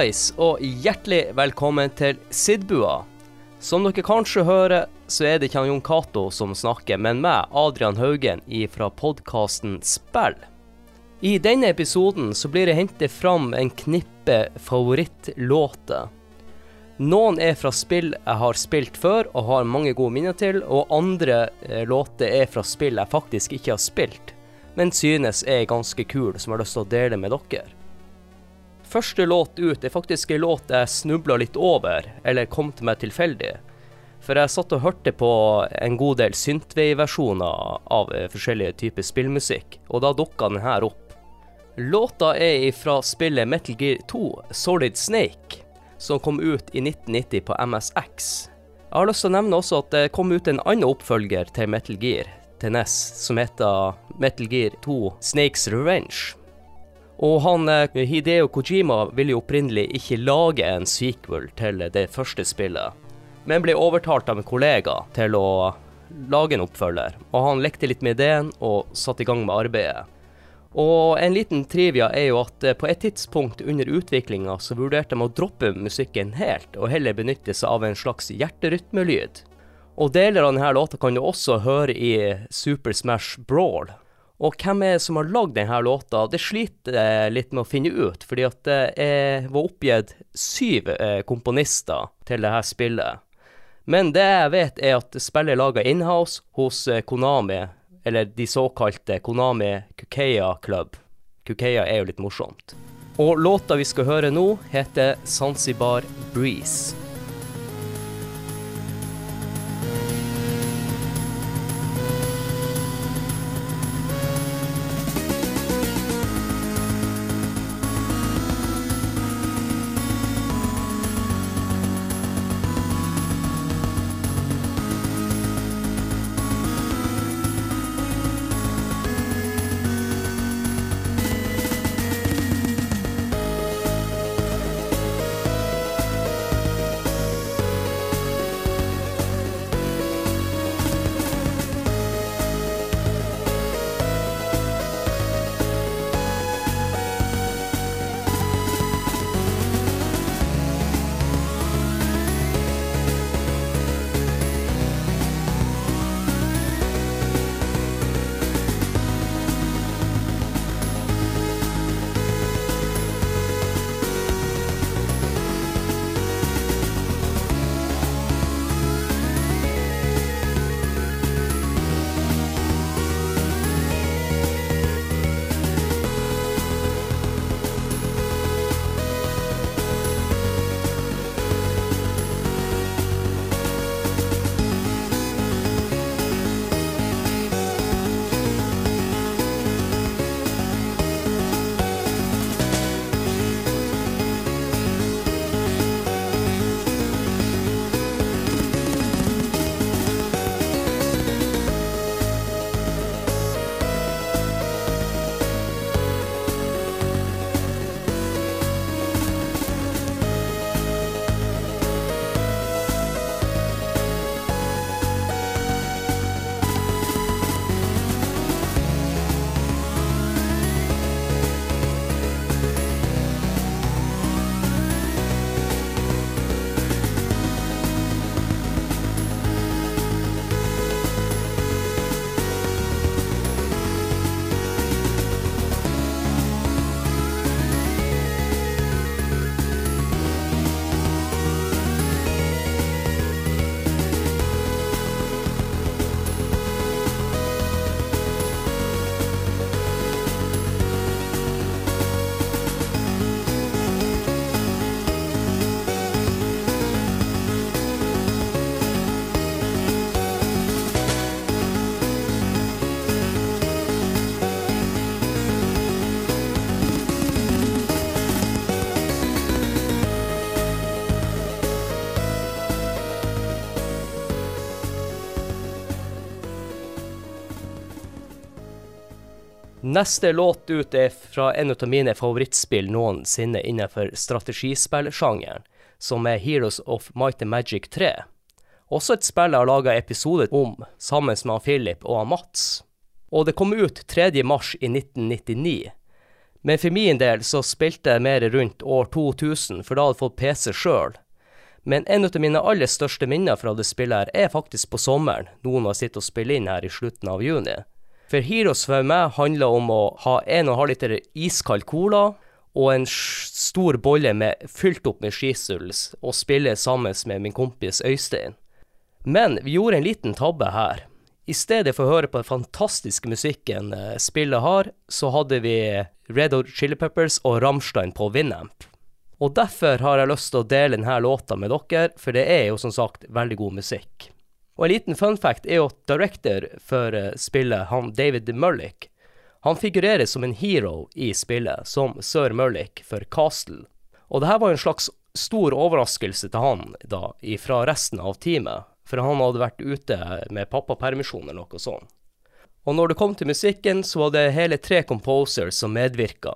Hallais, og hjertelig velkommen til Sidbua. Som dere kanskje hører, så er det ikke Jon Cato som snakker, men meg, Adrian Haugen, fra podkasten Spill. I denne episoden så blir det hentet fram en knippe favorittlåter. Noen er fra spill jeg har spilt før og har mange gode minner til, og andre eh, låter er fra spill jeg faktisk ikke har spilt, men synes er ganske kul, som jeg har lyst til å dele med dere. Første låt ut er faktisk en låt jeg snubla litt over, eller kom til meg tilfeldig. For jeg satt og hørte på en god del synthwave-versjoner av eh, forskjellige typer spillmusikk, og da dukka den her opp. Låta er fra spillet Metal Gear 2 Solid Snake, som kom ut i 1990 på MSX. Jeg har lyst til å nevne også at det kom ut en annen oppfølger til Metal Gear til NES, som heter Metal Gear 2 Snakes Revenge. Og han eh, Hideo Kojima ville jo opprinnelig ikke lage en sequel til det første spillet, men ble overtalt av en kollega til å lage en oppfølger. Og han lekte litt med ideen og satte i gang med arbeidet. Og en liten trivia er jo at eh, på et tidspunkt under utviklinga så vurderte de å droppe musikken helt, og heller benytte seg av en slags hjerterytmelyd. Og deler av denne låta kan du også høre i Super Smash Brawl. Og hvem er det som har lagd denne låta? Det sliter jeg litt med å finne ut, fordi det var oppgitt syv eh, komponister til dette spillet. Men det jeg vet, er at spillet er laga inhouse hos eh, Konami, eller de såkalte Konami Kukeya Club. Kukeya er jo litt morsomt. Og låta vi skal høre nå, heter Zanzibar Breeze. Neste låt ut er fra en av mine favorittspill noensinne innenfor strategispillsjangeren, som er Heroes of Might and Magic 3. Også et spill jeg har laga episode om sammen med han Philip og han Mats. Og det kom ut 3. mars i 1999. Men for min del så spilte jeg mer rundt år 2000, for da hadde jeg fått PC sjøl. Men en av mine aller største minner fra det spillet her er faktisk på sommeren, noen har sittet og spilt inn her i slutten av juni. For Heroes for meg handler om å ha 1,5 liter iskald cola og en stor bolle med, fylt opp med skisuls, og spille sammen med min kompis Øystein. Men vi gjorde en liten tabbe her. I stedet for å høre på den fantastiske musikken eh, spillet har, så hadde vi Red Hot Chili Peppers og Rammstein på Winamp. Og derfor har jeg lyst til å dele denne låta med dere, for det er jo som sagt veldig god musikk. Og en liten fun fact er jo at director for eh, spillet, han David Mullick, han figurerer som en hero i spillet, som Sir Mullick for Castle. Og det her var jo en slags stor overraskelse til han da, fra resten av teamet, for han hadde vært ute med pappapermisjon eller noe sånt. Og når det kom til musikken, så var det hele tre composers som medvirka.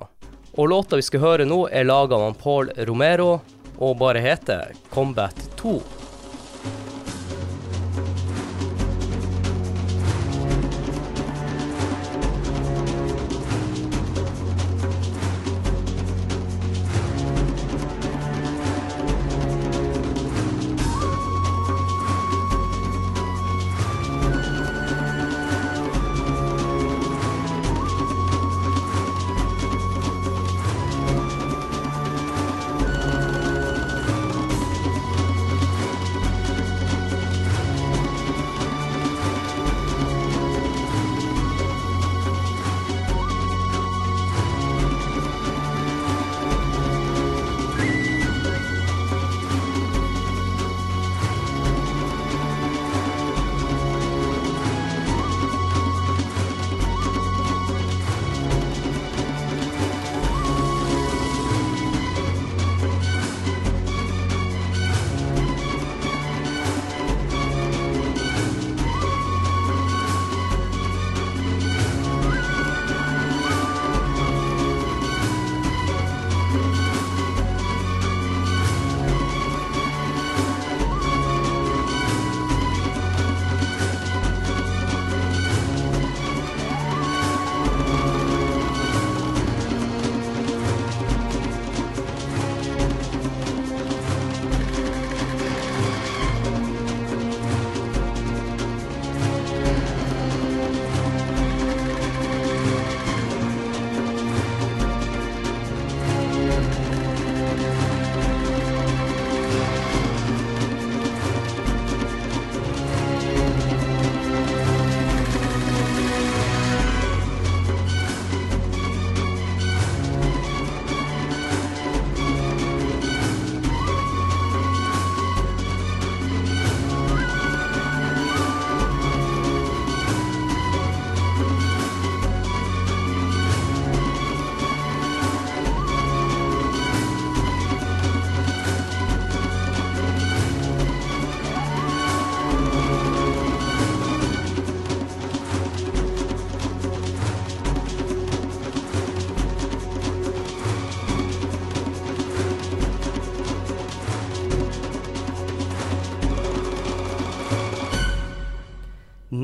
Og låta vi skal høre nå, er laga av Paul Romero og bare heter Combat 2.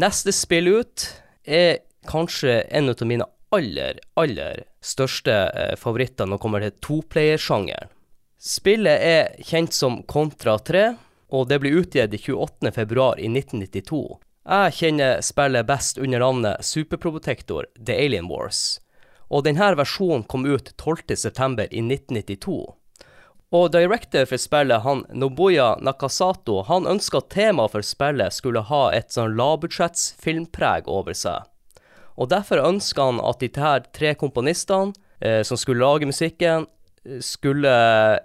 Neste spill ut er kanskje en av mine aller, aller største eh, favoritter når det kommer til toplayersjangeren. Spillet er kjent som Contra 3, og det ble utgitt 28.2 i 1992. Jeg kjenner spillet best under navnet Superprotector The Alien Wars, og denne versjonen kom ut 12.9. i 1992. Og director for spillet, han Nobuya Nakasato, han ønska at temaet for spillet skulle ha et sånn lavbudsjetts filmpreg over seg. Og derfor ønska han at de her tre komponistene eh, som skulle lage musikken, skulle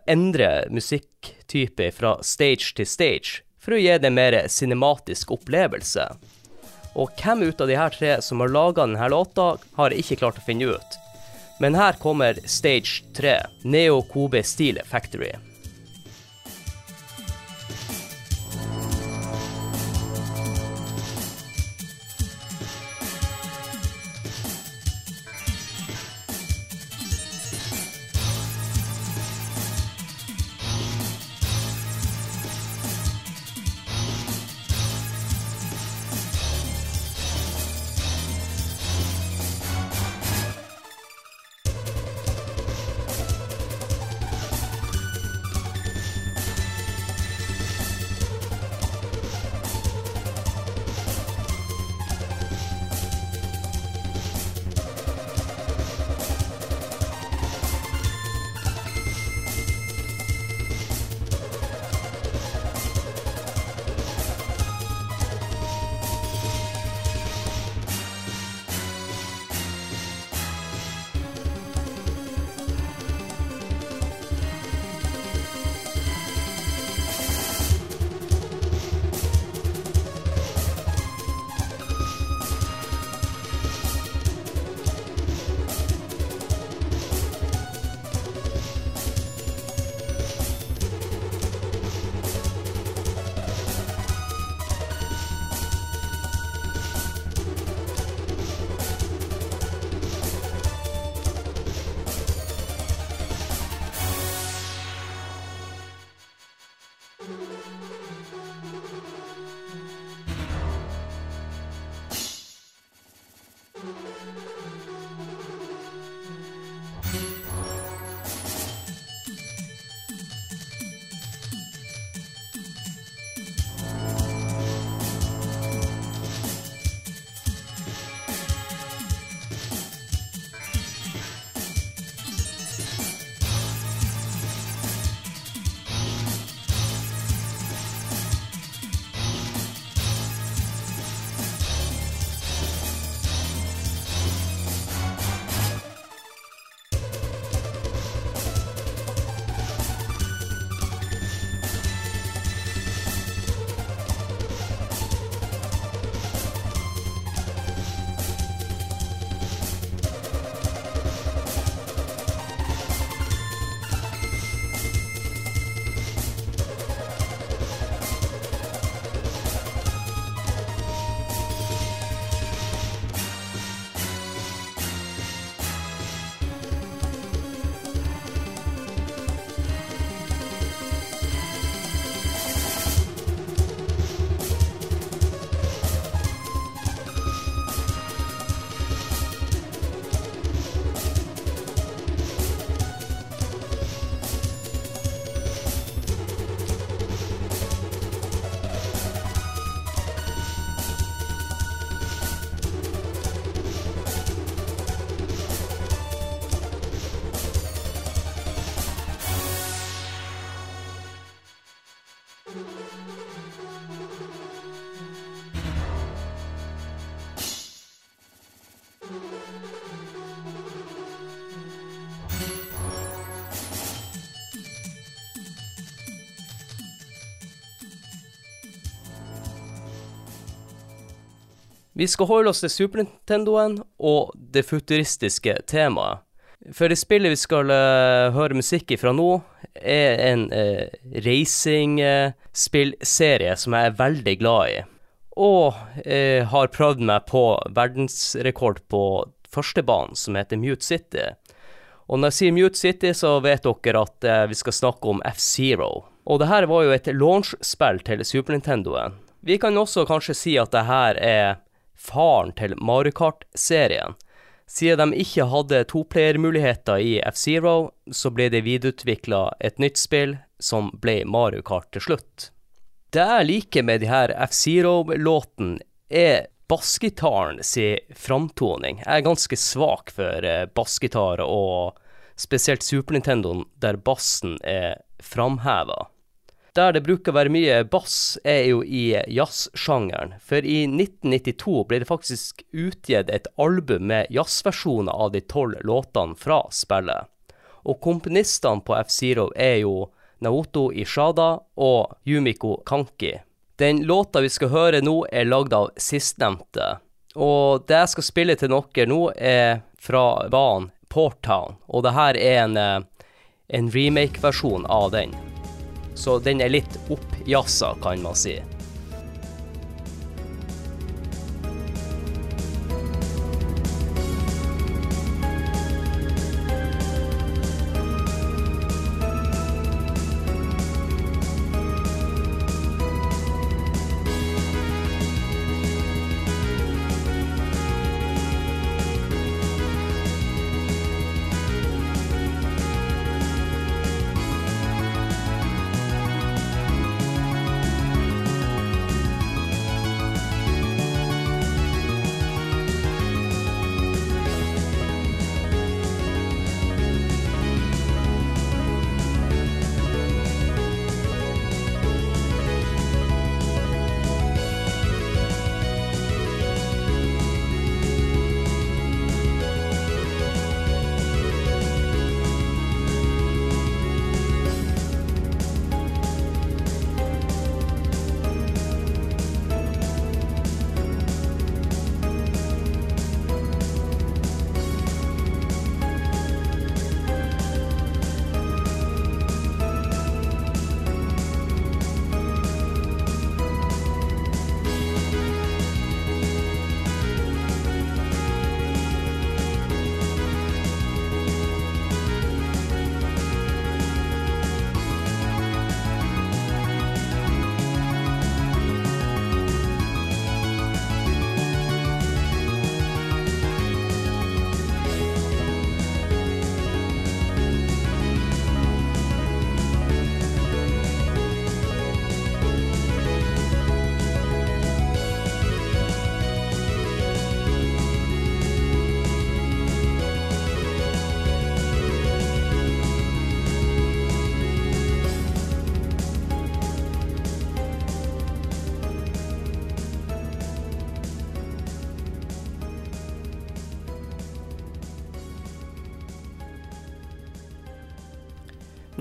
endre musikktype fra stage til stage, for å gi det en mer cinematisk opplevelse. Og hvem ut av de her tre som har laga denne låta, har jeg ikke klart å finne ut. Men her kommer Stage 3, Neo Kobe Steel Factory. Vi skal holde oss til Super Nintendoen og det futuristiske temaet. For det spillet vi skal uh, høre musikk ifra nå, er en uh, racingspillserie uh, som jeg er veldig glad i. Og har prøvd meg på verdensrekord på førstebanen, som heter Mute City. Og når jeg sier Mute City, så vet dere at vi skal snakke om F-Zero. Og det her var jo et launch-spill til Super Nintendoen. Vi kan også kanskje si at det her er faren til Mario Kart-serien. Siden de ikke hadde toplayermuligheter i F-Zero, så ble det videreutvikla et nytt spill som ble Mario Kart til slutt. Det jeg liker med de her F-Zero-låten, er bassgitaren sin framtoning. Jeg er ganske svak for eh, bassgitar, og spesielt Super Nintendo, der bassen er framheva. Der det bruker å være mye bass, er jo i jazzsjangeren. For i 1992 ble det faktisk utgitt et album med jazzversjoner av de tolv låtene fra spillet. Og komponistene på F-Zero er jo Naoto Ishada og Yumiko Kanki. Den låta vi skal høre nå, er lagd av sistnevnte. Og det jeg skal spille til dere nå, er fra banen Porttown. Og det her er en, eh, en remake-versjon av den. Så den er litt oppjassa, kan man si.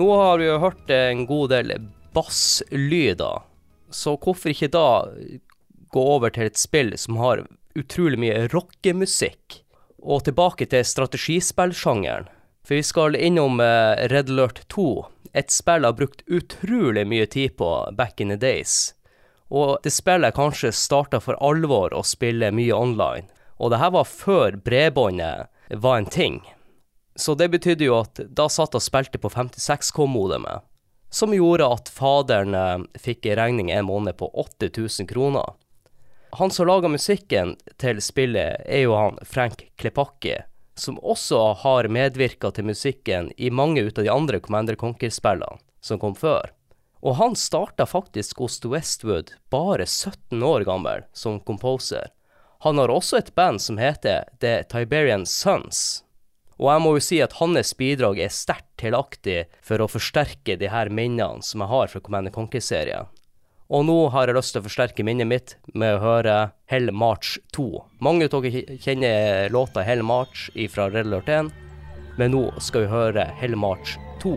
Nå har vi jo hørt en god del basslyder, så hvorfor ikke da gå over til et spill som har utrolig mye rockemusikk? Og tilbake til strategispillsjangeren. For vi skal innom uh, Red Alert 2, et spill jeg har brukt utrolig mye tid på back in the days. Og det spillet kanskje starta for alvor å spille mye online. Og det her var før bredbåndet var en ting. Så det betydde jo at da satt og spilte på 56K-modemet, som gjorde at faderen eh, fikk en regning en måned på 8000 kroner. Han som laga musikken til spillet, er jo han Frank Klepakki, som også har medvirka til musikken i mange ut av de andre Commander Conquer-spillene som kom før. Og han starta faktisk hos Westwood bare 17 år gammel som composer. Han har også et band som heter The Tiberian Sons. Og jeg må jo si at hans bidrag er sterkt tilaktig for å forsterke de her minnene som jeg har fra Commander Conquer-serien. Og nå har jeg lyst til å forsterke minnet mitt med å høre Hell March 2. Mange av dere kjenner låta Hell March fra Red Alert 1, men nå skal vi høre Hell March 2.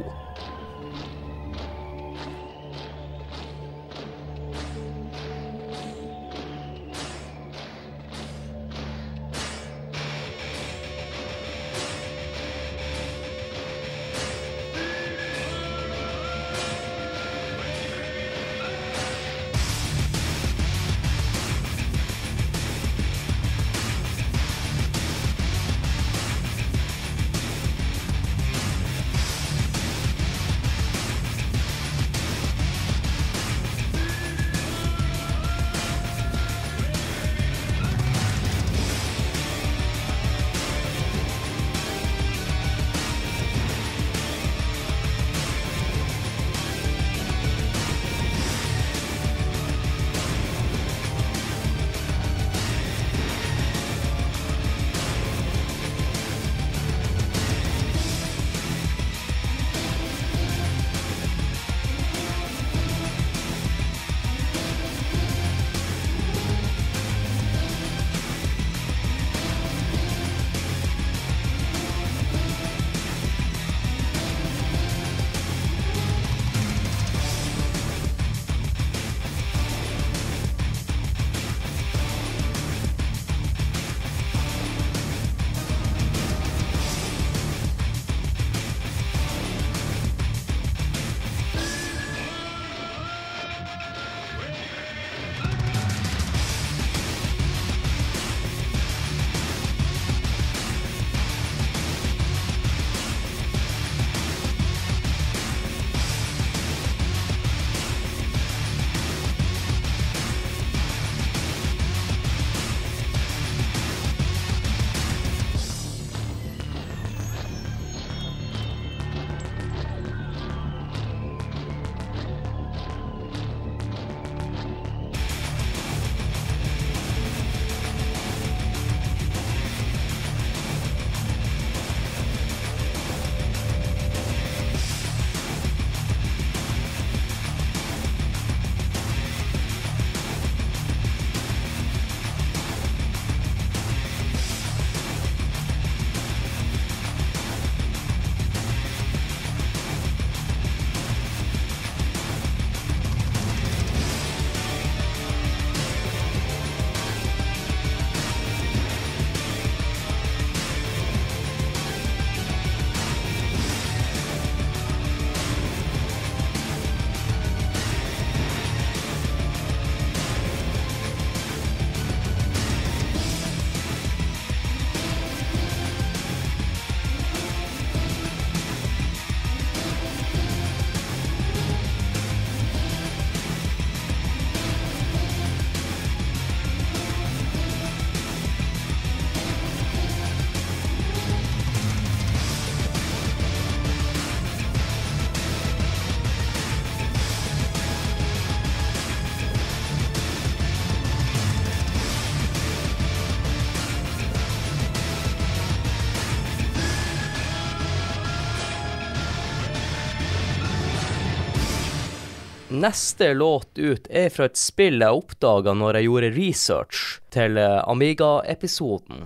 Neste låt ut er fra et spill jeg oppdaga når jeg gjorde research til eh, Amiga-episoden.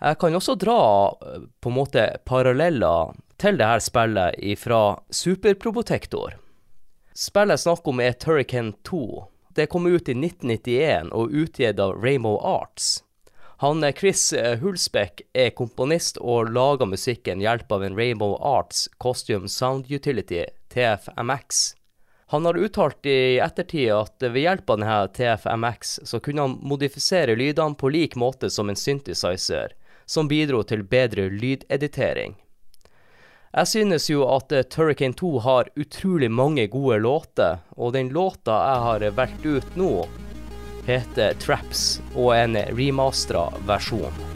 Jeg kan også dra eh, på en måte paralleller til dette spillet fra Superprobotektor. Spillet jeg snakker om er Turrican 2. Det kom ut i 1991 og utgitt av Rainbow Arts. Han Chris Hulsbeck er komponist og lager musikken hjelp av en Rainbow Arts Costume Sound Utility, TFMX. Han har uttalt i ettertid at ved hjelp av denne TFMX så kunne han modifisere lydene på lik måte som en synthesizer, som bidro til bedre lydeditering. Jeg synes jo at Turricane 2 har utrolig mange gode låter, og den låta jeg har valgt ut nå, heter Traps og en remastera versjon.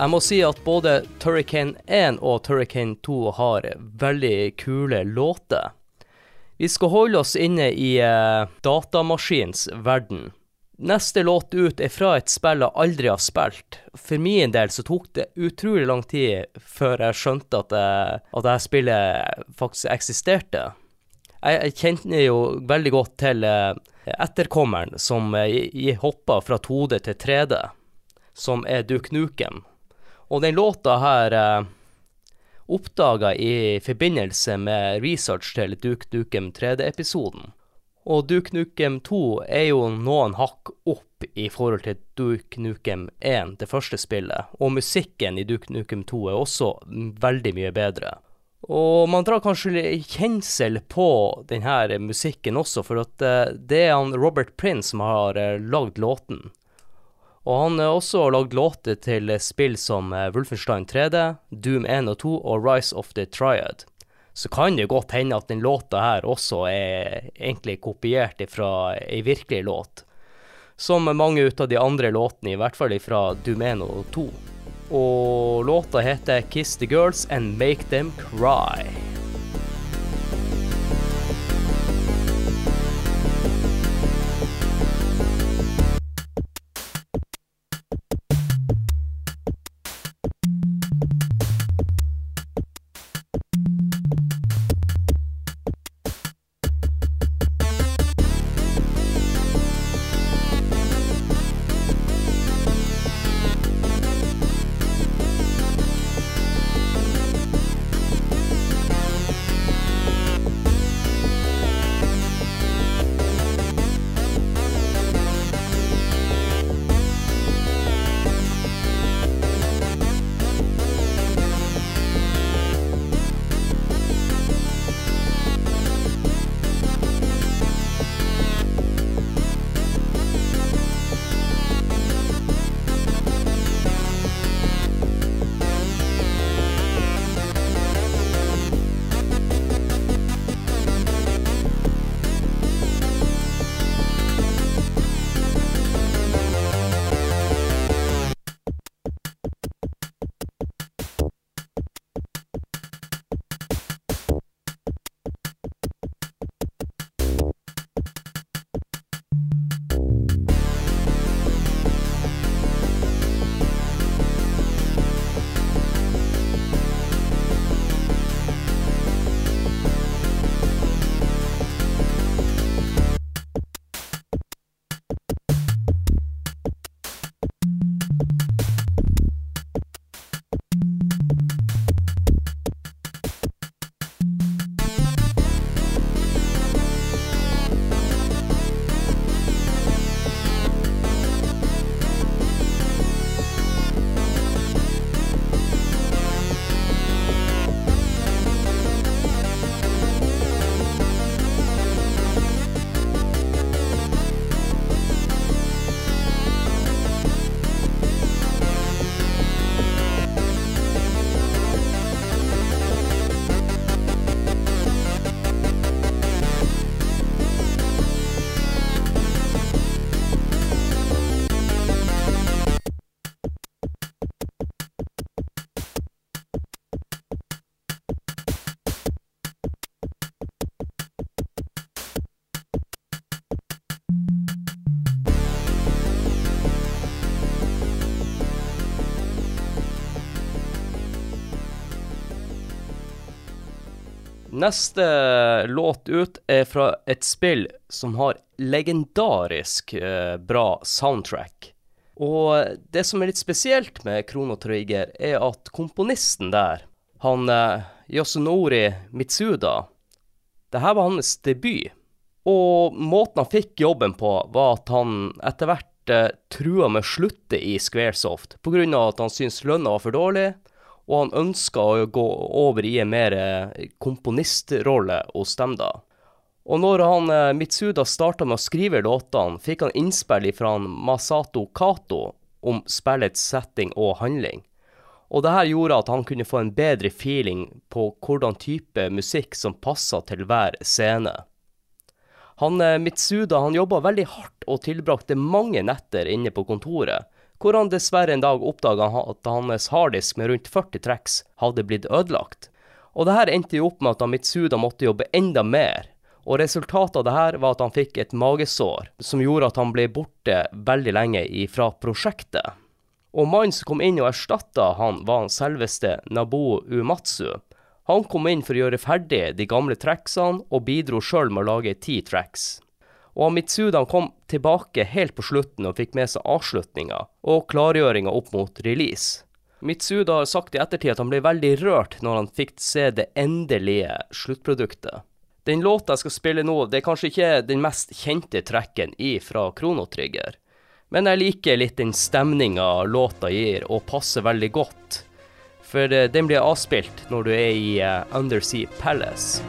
Jeg må si at både Turricane 1 og Turricane 2 har veldig kule låter. Vi skal holde oss inne i uh, datamaskins verden. Neste låt ut er fra et spill jeg aldri har spilt. For min del så tok det utrolig lang tid før jeg skjønte at, jeg, at dette spillet faktisk eksisterte. Jeg, jeg kjente jo veldig godt til uh, etterkommeren som uh, hoppa fra 2D til 3D, som er Duke Nukem. Og den låta her eh, oppdaga i forbindelse med research til Duke Nukem 3D-episoden. Og Duke Nukem 2 er jo noen hakk opp i forhold til Duke Nukem 1, det første spillet. Og musikken i Duke Nukem 2 er også veldig mye bedre. Og man drar kanskje kjensel på denne musikken også, for eh, det er han Robert Prince som har eh, lagd låten. Og han har også lagd låter til spill som eh, Wolfenstein 3D, Doom 1 og 2 og Rise of the Triad. Så kan det godt hende at den låta her også er egentlig kopiert fra ei virkelig låt. Som mange ut av de andre låtene, i hvert fall fra Doom 1 og 2. Og låta heter 'Kiss the Girls and Make Them Cry'. Neste låt ut er fra et spill som har legendarisk eh, bra soundtrack. Og det som er litt spesielt med Krono Trigger, er at komponisten der, han eh, Yasunori Mitsuda, det her var hans debut. Og måten han fikk jobben på, var at han etter hvert eh, trua med å slutte i Squaresoft pga. at han syntes lønna var for dårlig og han ønska å gå over i en mer eh, komponistrolle hos dem, da. Og når han eh, Mitsuda starta med å skrive låtene, fikk han innspill fra Masato Kato om spillets setting og handling. Og det her gjorde at han kunne få en bedre feeling på hvordan type musikk som passa til hver scene. Han eh, Mitsuda han jobba veldig hardt og tilbrakte mange netter inne på kontoret, hvor han dessverre en dag oppdaga at hans harddisk med rundt 40 tracks hadde blitt ødelagt. Og det her endte jo opp med at Mitsuda måtte jobbe enda mer, og resultatet av det her var at han fikk et magesår som gjorde at han ble borte veldig lenge fra prosjektet. Og mannen som kom inn og erstatta han, var han selveste Nabuo Umatsu. Han kom inn for å gjøre ferdig de gamle tracksene, og bidro sjøl med å lage ti tracks og Mitsuda kom tilbake helt på slutten og fikk med seg avslutninga og klargjøringa opp mot release. Mitsuda har sagt i ettertid at han ble veldig rørt når han fikk se det endelige sluttproduktet. Den låta jeg skal spille nå, det er kanskje ikke den mest kjente trekken i fra Kronotrigger, men jeg liker litt den stemninga låta gir, og passer veldig godt. For eh, den blir avspilt når du er i eh, Undersea Palace.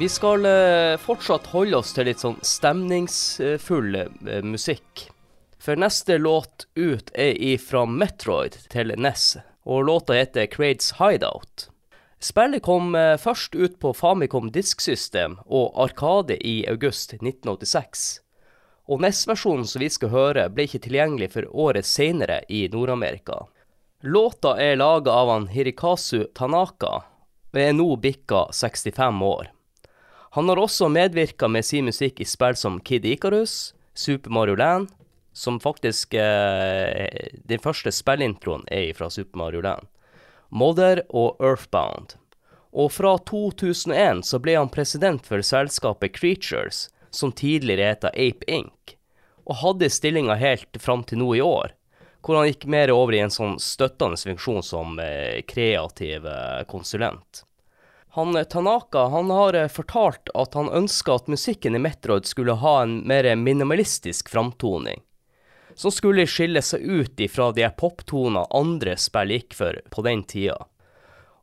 Vi skal eh, fortsatt holde oss til litt sånn stemningsfull eh, musikk. For neste låt ut er ifra Metroid til NES, og låta heter Crades Hideout. Spillet kom eh, først ut på Famicom disksystem og Arkade i august 1986. Og NES-versjonen som vi skal høre, ble ikke tilgjengelig for året senere i Nord-Amerika. Låta er laga av han Hirikasu Tanaka, og er nå bikka 65 år. Han har også medvirka med sin musikk i spill som Kid Icarus, Super Mario Land, som faktisk eh, Den første spillintroen er fra Super Mario Land. Mother og Earthbound. Og fra 2001 så ble han president for selskapet Creatures, som tidligere het Ape Inc., og hadde stillinga helt fram til nå i år, hvor han gikk mer over i en sånn støttende funksjon som eh, kreativ eh, konsulent. Han eh, Tanaka han har eh, fortalt at han ønska at musikken i Metroid skulle ha en mer minimalistisk framtoning. Som skulle skille seg ut ifra de poptonene andre spill gikk for på den tida.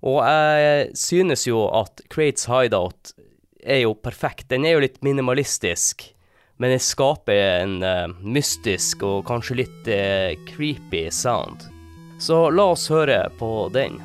Og jeg synes jo at Crates Hideout er jo perfekt. Den er jo litt minimalistisk, men den skaper en uh, mystisk og kanskje litt uh, creepy sound. Så la oss høre på den.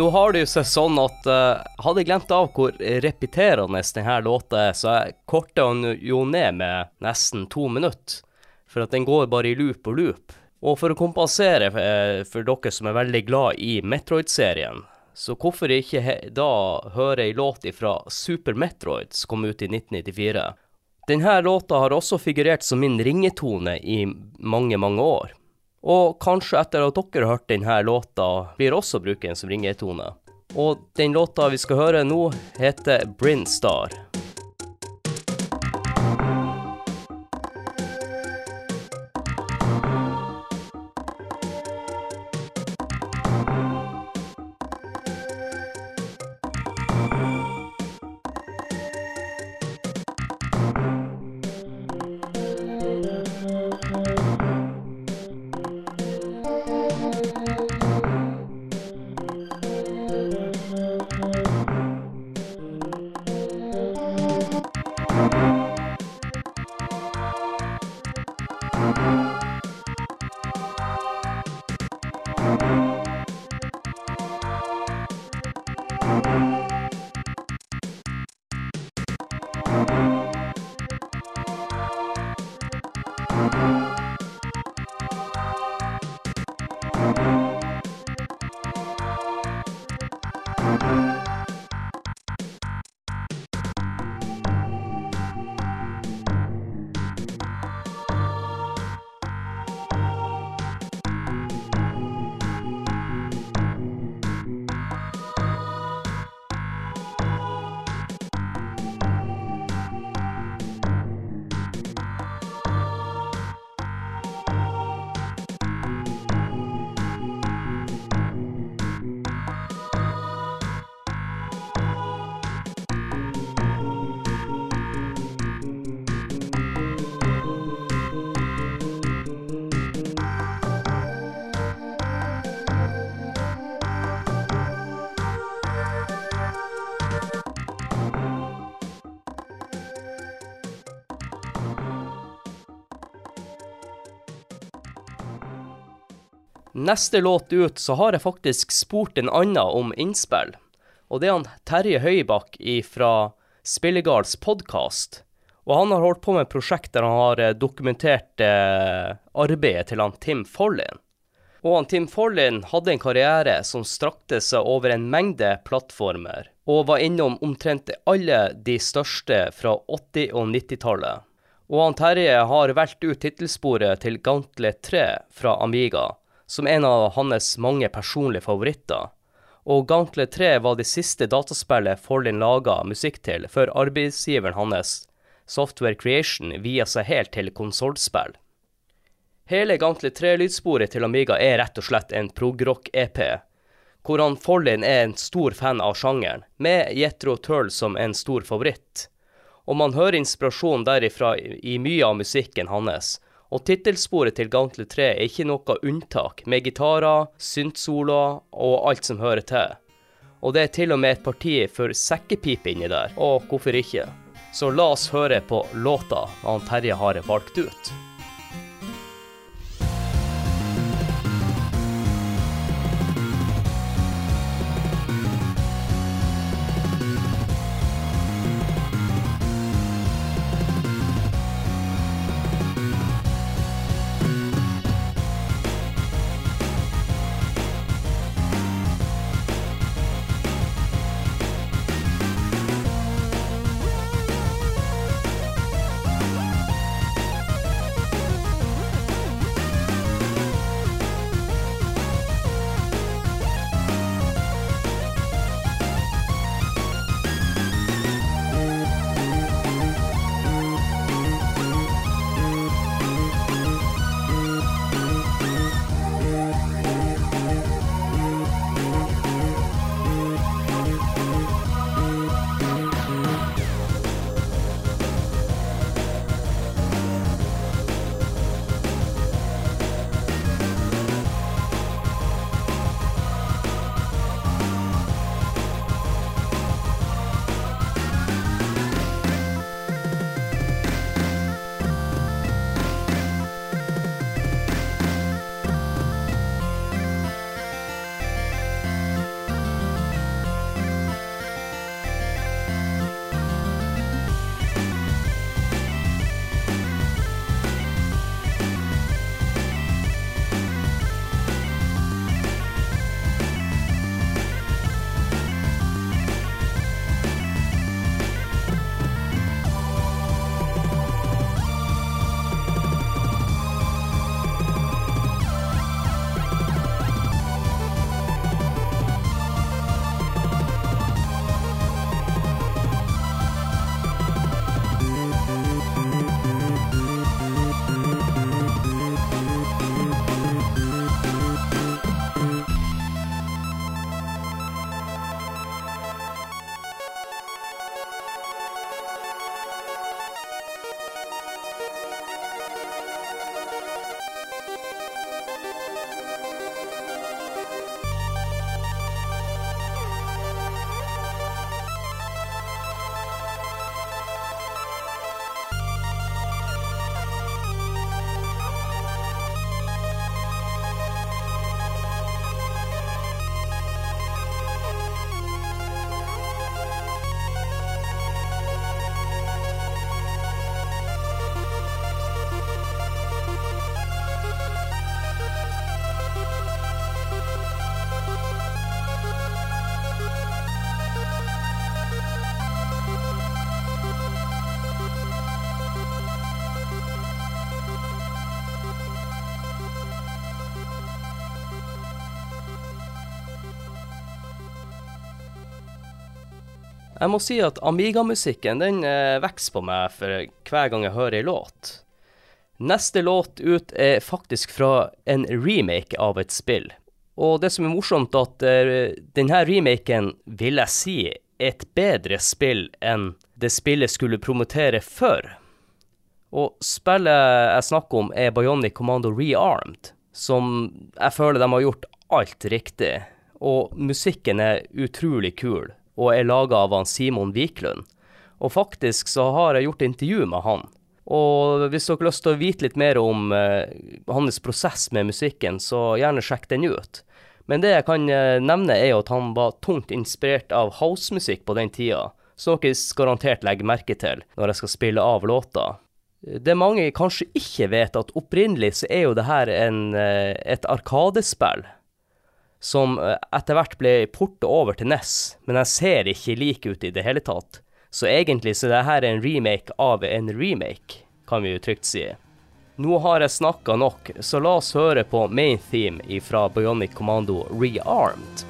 Nå har det jo seg sånn at uh, jeg glemt av hvor repeterende denne låta er, så jeg korta den jo ned med nesten to minutter. For at den går bare i loop og loop. Og for å kompensere uh, for dere som er veldig glad i Metroid-serien, så hvorfor ikke da høre ei låt fra Super Metroid som kom ut i 1994? Denne låta har også figurert som min ringetone i mange, mange år. Og kanskje etter at dere har hørt denne låta, blir også bruken som ringetone. Og den låta vi skal høre nå, heter Bryn Neste låt ut så har jeg faktisk spurt en annen om innspill. Og det er han Terje Høybakk fra Spillegards podkast. Og han har holdt på med et prosjekt der han har eh, dokumentert eh, arbeidet til han Tim Follin. Og han Tim Follin hadde en karriere som strakte seg over en mengde plattformer, og var innom omtrent alle de største fra 80- og 90-tallet. Og han Terje har valgt ut tittelsporet til Gauntlet 3 fra Amiga, som en av hans mange personlige favoritter. Og Gauntlet 3 var det siste dataspillet Forlin laga musikk til, før arbeidsgiveren hans, Software Creation, via seg helt til konsollspill. Hele Gauntlet 3-lydsporet til Amiga er rett og slett en progrock-EP, hvor han Forlin er en stor fan av sjangeren, med Jetro Tull som en stor favoritt. Og man hører inspirasjon derifra i mye av musikken hans, og tittelsporet til Gauntlet 3 er ikke noe unntak, med gitarer, syntsoloer og alt som hører til. Og det er til og med et parti for sekkepipe inni der, og hvorfor ikke? Så la oss høre på låta han Terje har valgt ut. Jeg må si at Amiga-musikken den eh, vokser på meg for hver gang jeg hører ei låt. Neste låt ut er faktisk fra en remake av et spill. Og det som er morsomt, at uh, denne remaken vil jeg si er et bedre spill enn det spillet skulle promotere før. Og spillet jeg snakker om, er Bionic Commando Rearmed, som jeg føler de har gjort alt riktig. Og musikken er utrolig kul, og er laga av han Simon Wiklund. Og faktisk så har jeg gjort intervju med han. Og hvis dere har lyst til å vite litt mer om eh, hans prosess med musikken, så gjerne sjekk den ut. Men det jeg kan uh, nevne, er at han var tungt inspirert av housemusikk på den tida, som dere garantert legger merke til når jeg skal spille av låta. Det mange kanskje ikke vet, at opprinnelig så er jo det her en, uh, et arkadespill som etter hvert ble portet over til NES, men jeg ser ikke lik ut i det hele tatt. Så egentlig så det her er en remake av en remake, kan vi jo trygt si. Nå har jeg snakka nok, så la oss høre på main theme fra Bionic Commando Rearmed.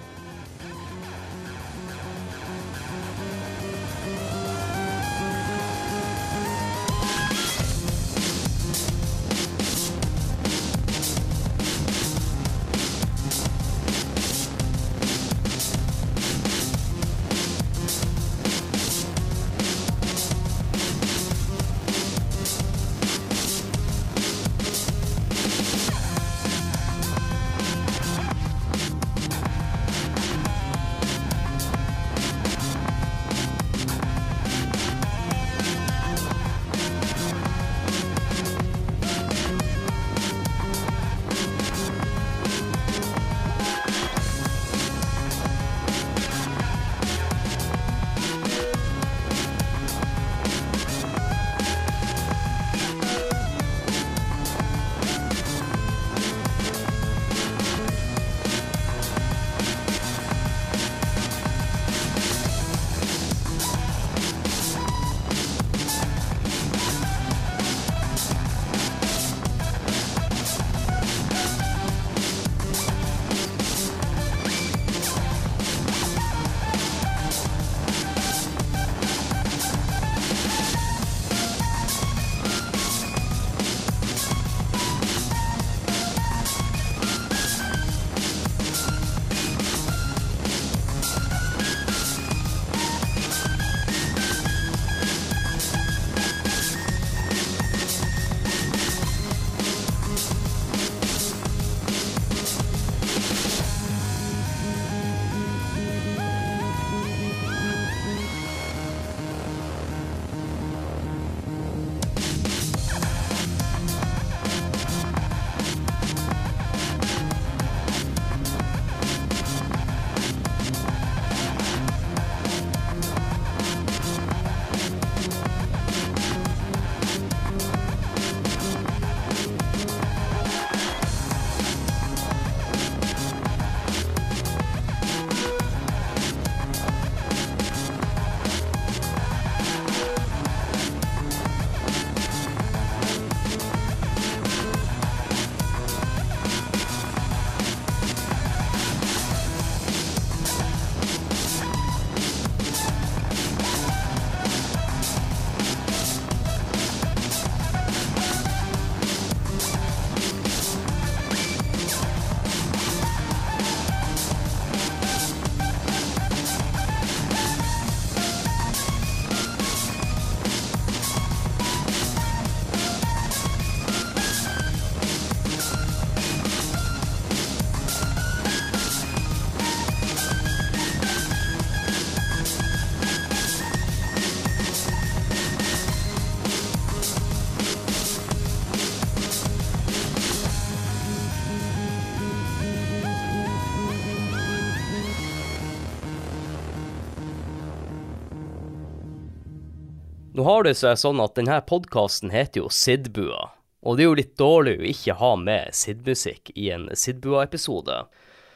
Nå har det seg sånn at denne podkasten heter jo Sidbua, og det er jo litt dårlig å ikke ha med Sid-musikk i en Sidbua-episode.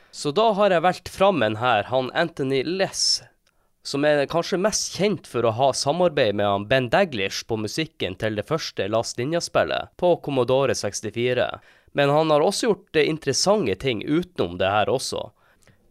Så da har jeg valgt fram en her, han Anthony Less, som er kanskje mest kjent for å ha samarbeid med han Ben Daglish på musikken til det første Last Ninja-spillet på Commodore 64. Men han har også gjort interessante ting utenom det her også.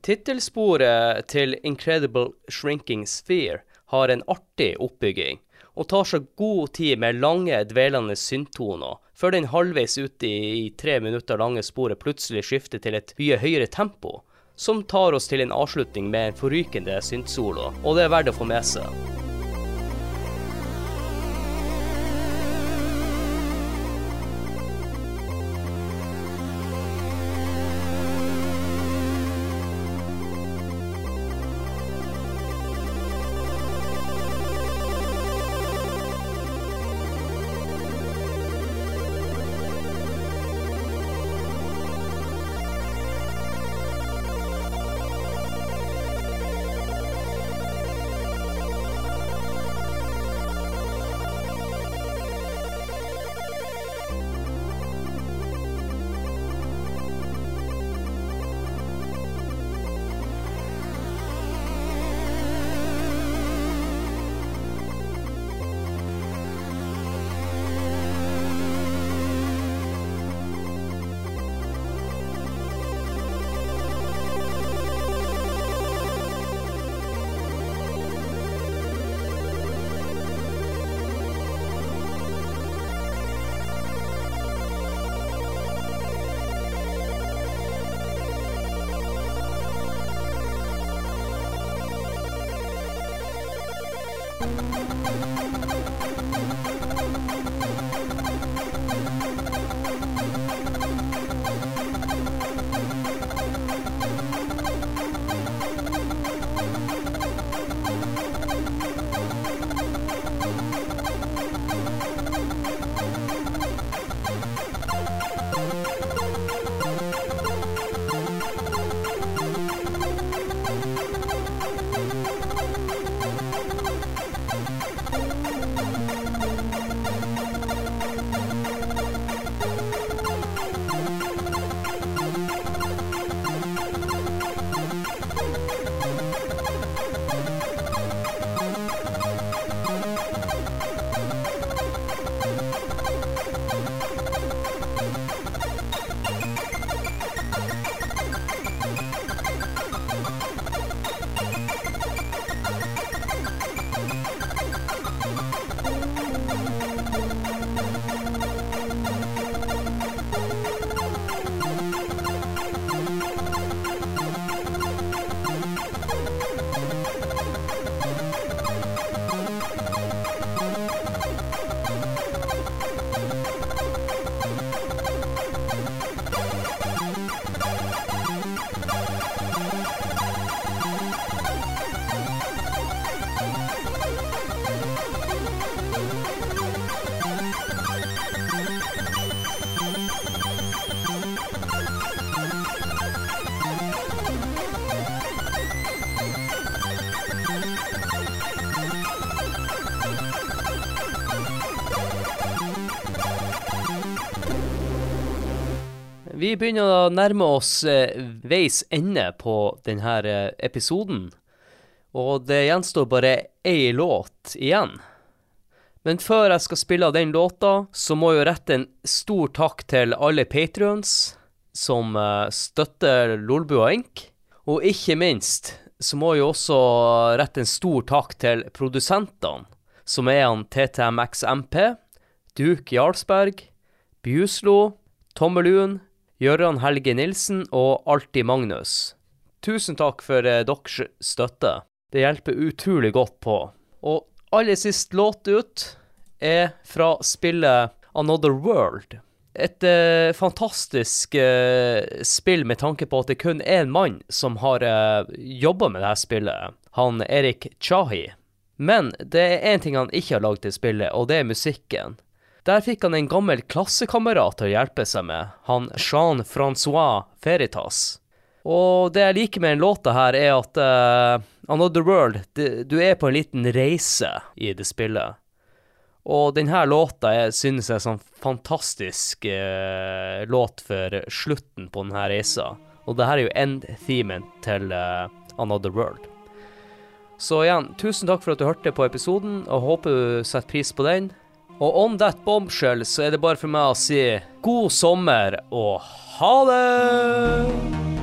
Tittelsporet til Incredible Shrinking Sphere har en artig oppbygging, og tar seg god tid med lange, dvelende synttoner, før den halvveis ute i, tre minutter lange sporet plutselig skifter til et mye høyere tempo, som tar oss til en avslutning med en forrykende syntsolo, og det er verdt å få med seg. Thank you. Vi begynner å nærme oss eh, veis ende på denne eh, episoden. Og det gjenstår bare ei låt igjen. Men før jeg skal spille den låta, så må jeg rette en stor takk til alle patrions som eh, støtter Lolbua Inc. Og ikke minst så må jeg også rette en stor takk til produsentene, som er han TTMXMP, Duke Jarlsberg, Bjuslo, Tommeluen, Gøran Helge Nilsen og Alltid Magnus. Tusen takk for eh, deres støtte. Det hjelper utrolig godt på. Og aller sist låt ut er fra spillet Another World. Et eh, fantastisk eh, spill med tanke på at det kun er én mann som har eh, jobba med dette spillet. Han Erik Chahi. Men det er én ting han ikke har lagd til spillet, og det er musikken. Der fikk han en gammel klassekamerat til å hjelpe seg med, han Jean-Francois Feritas. Og det jeg liker med den låta her, er at uh, Another World, det, du er på en liten reise i det spillet. Og denne låta jeg synes jeg er sånn fantastisk uh, låt for slutten på denne reisa. Og det her er jo end-themen til uh, Another World. Så igjen, tusen takk for at du hørte på episoden, og håper du setter pris på den. Og on that bombshell så er det bare for meg å si god sommer og ha det!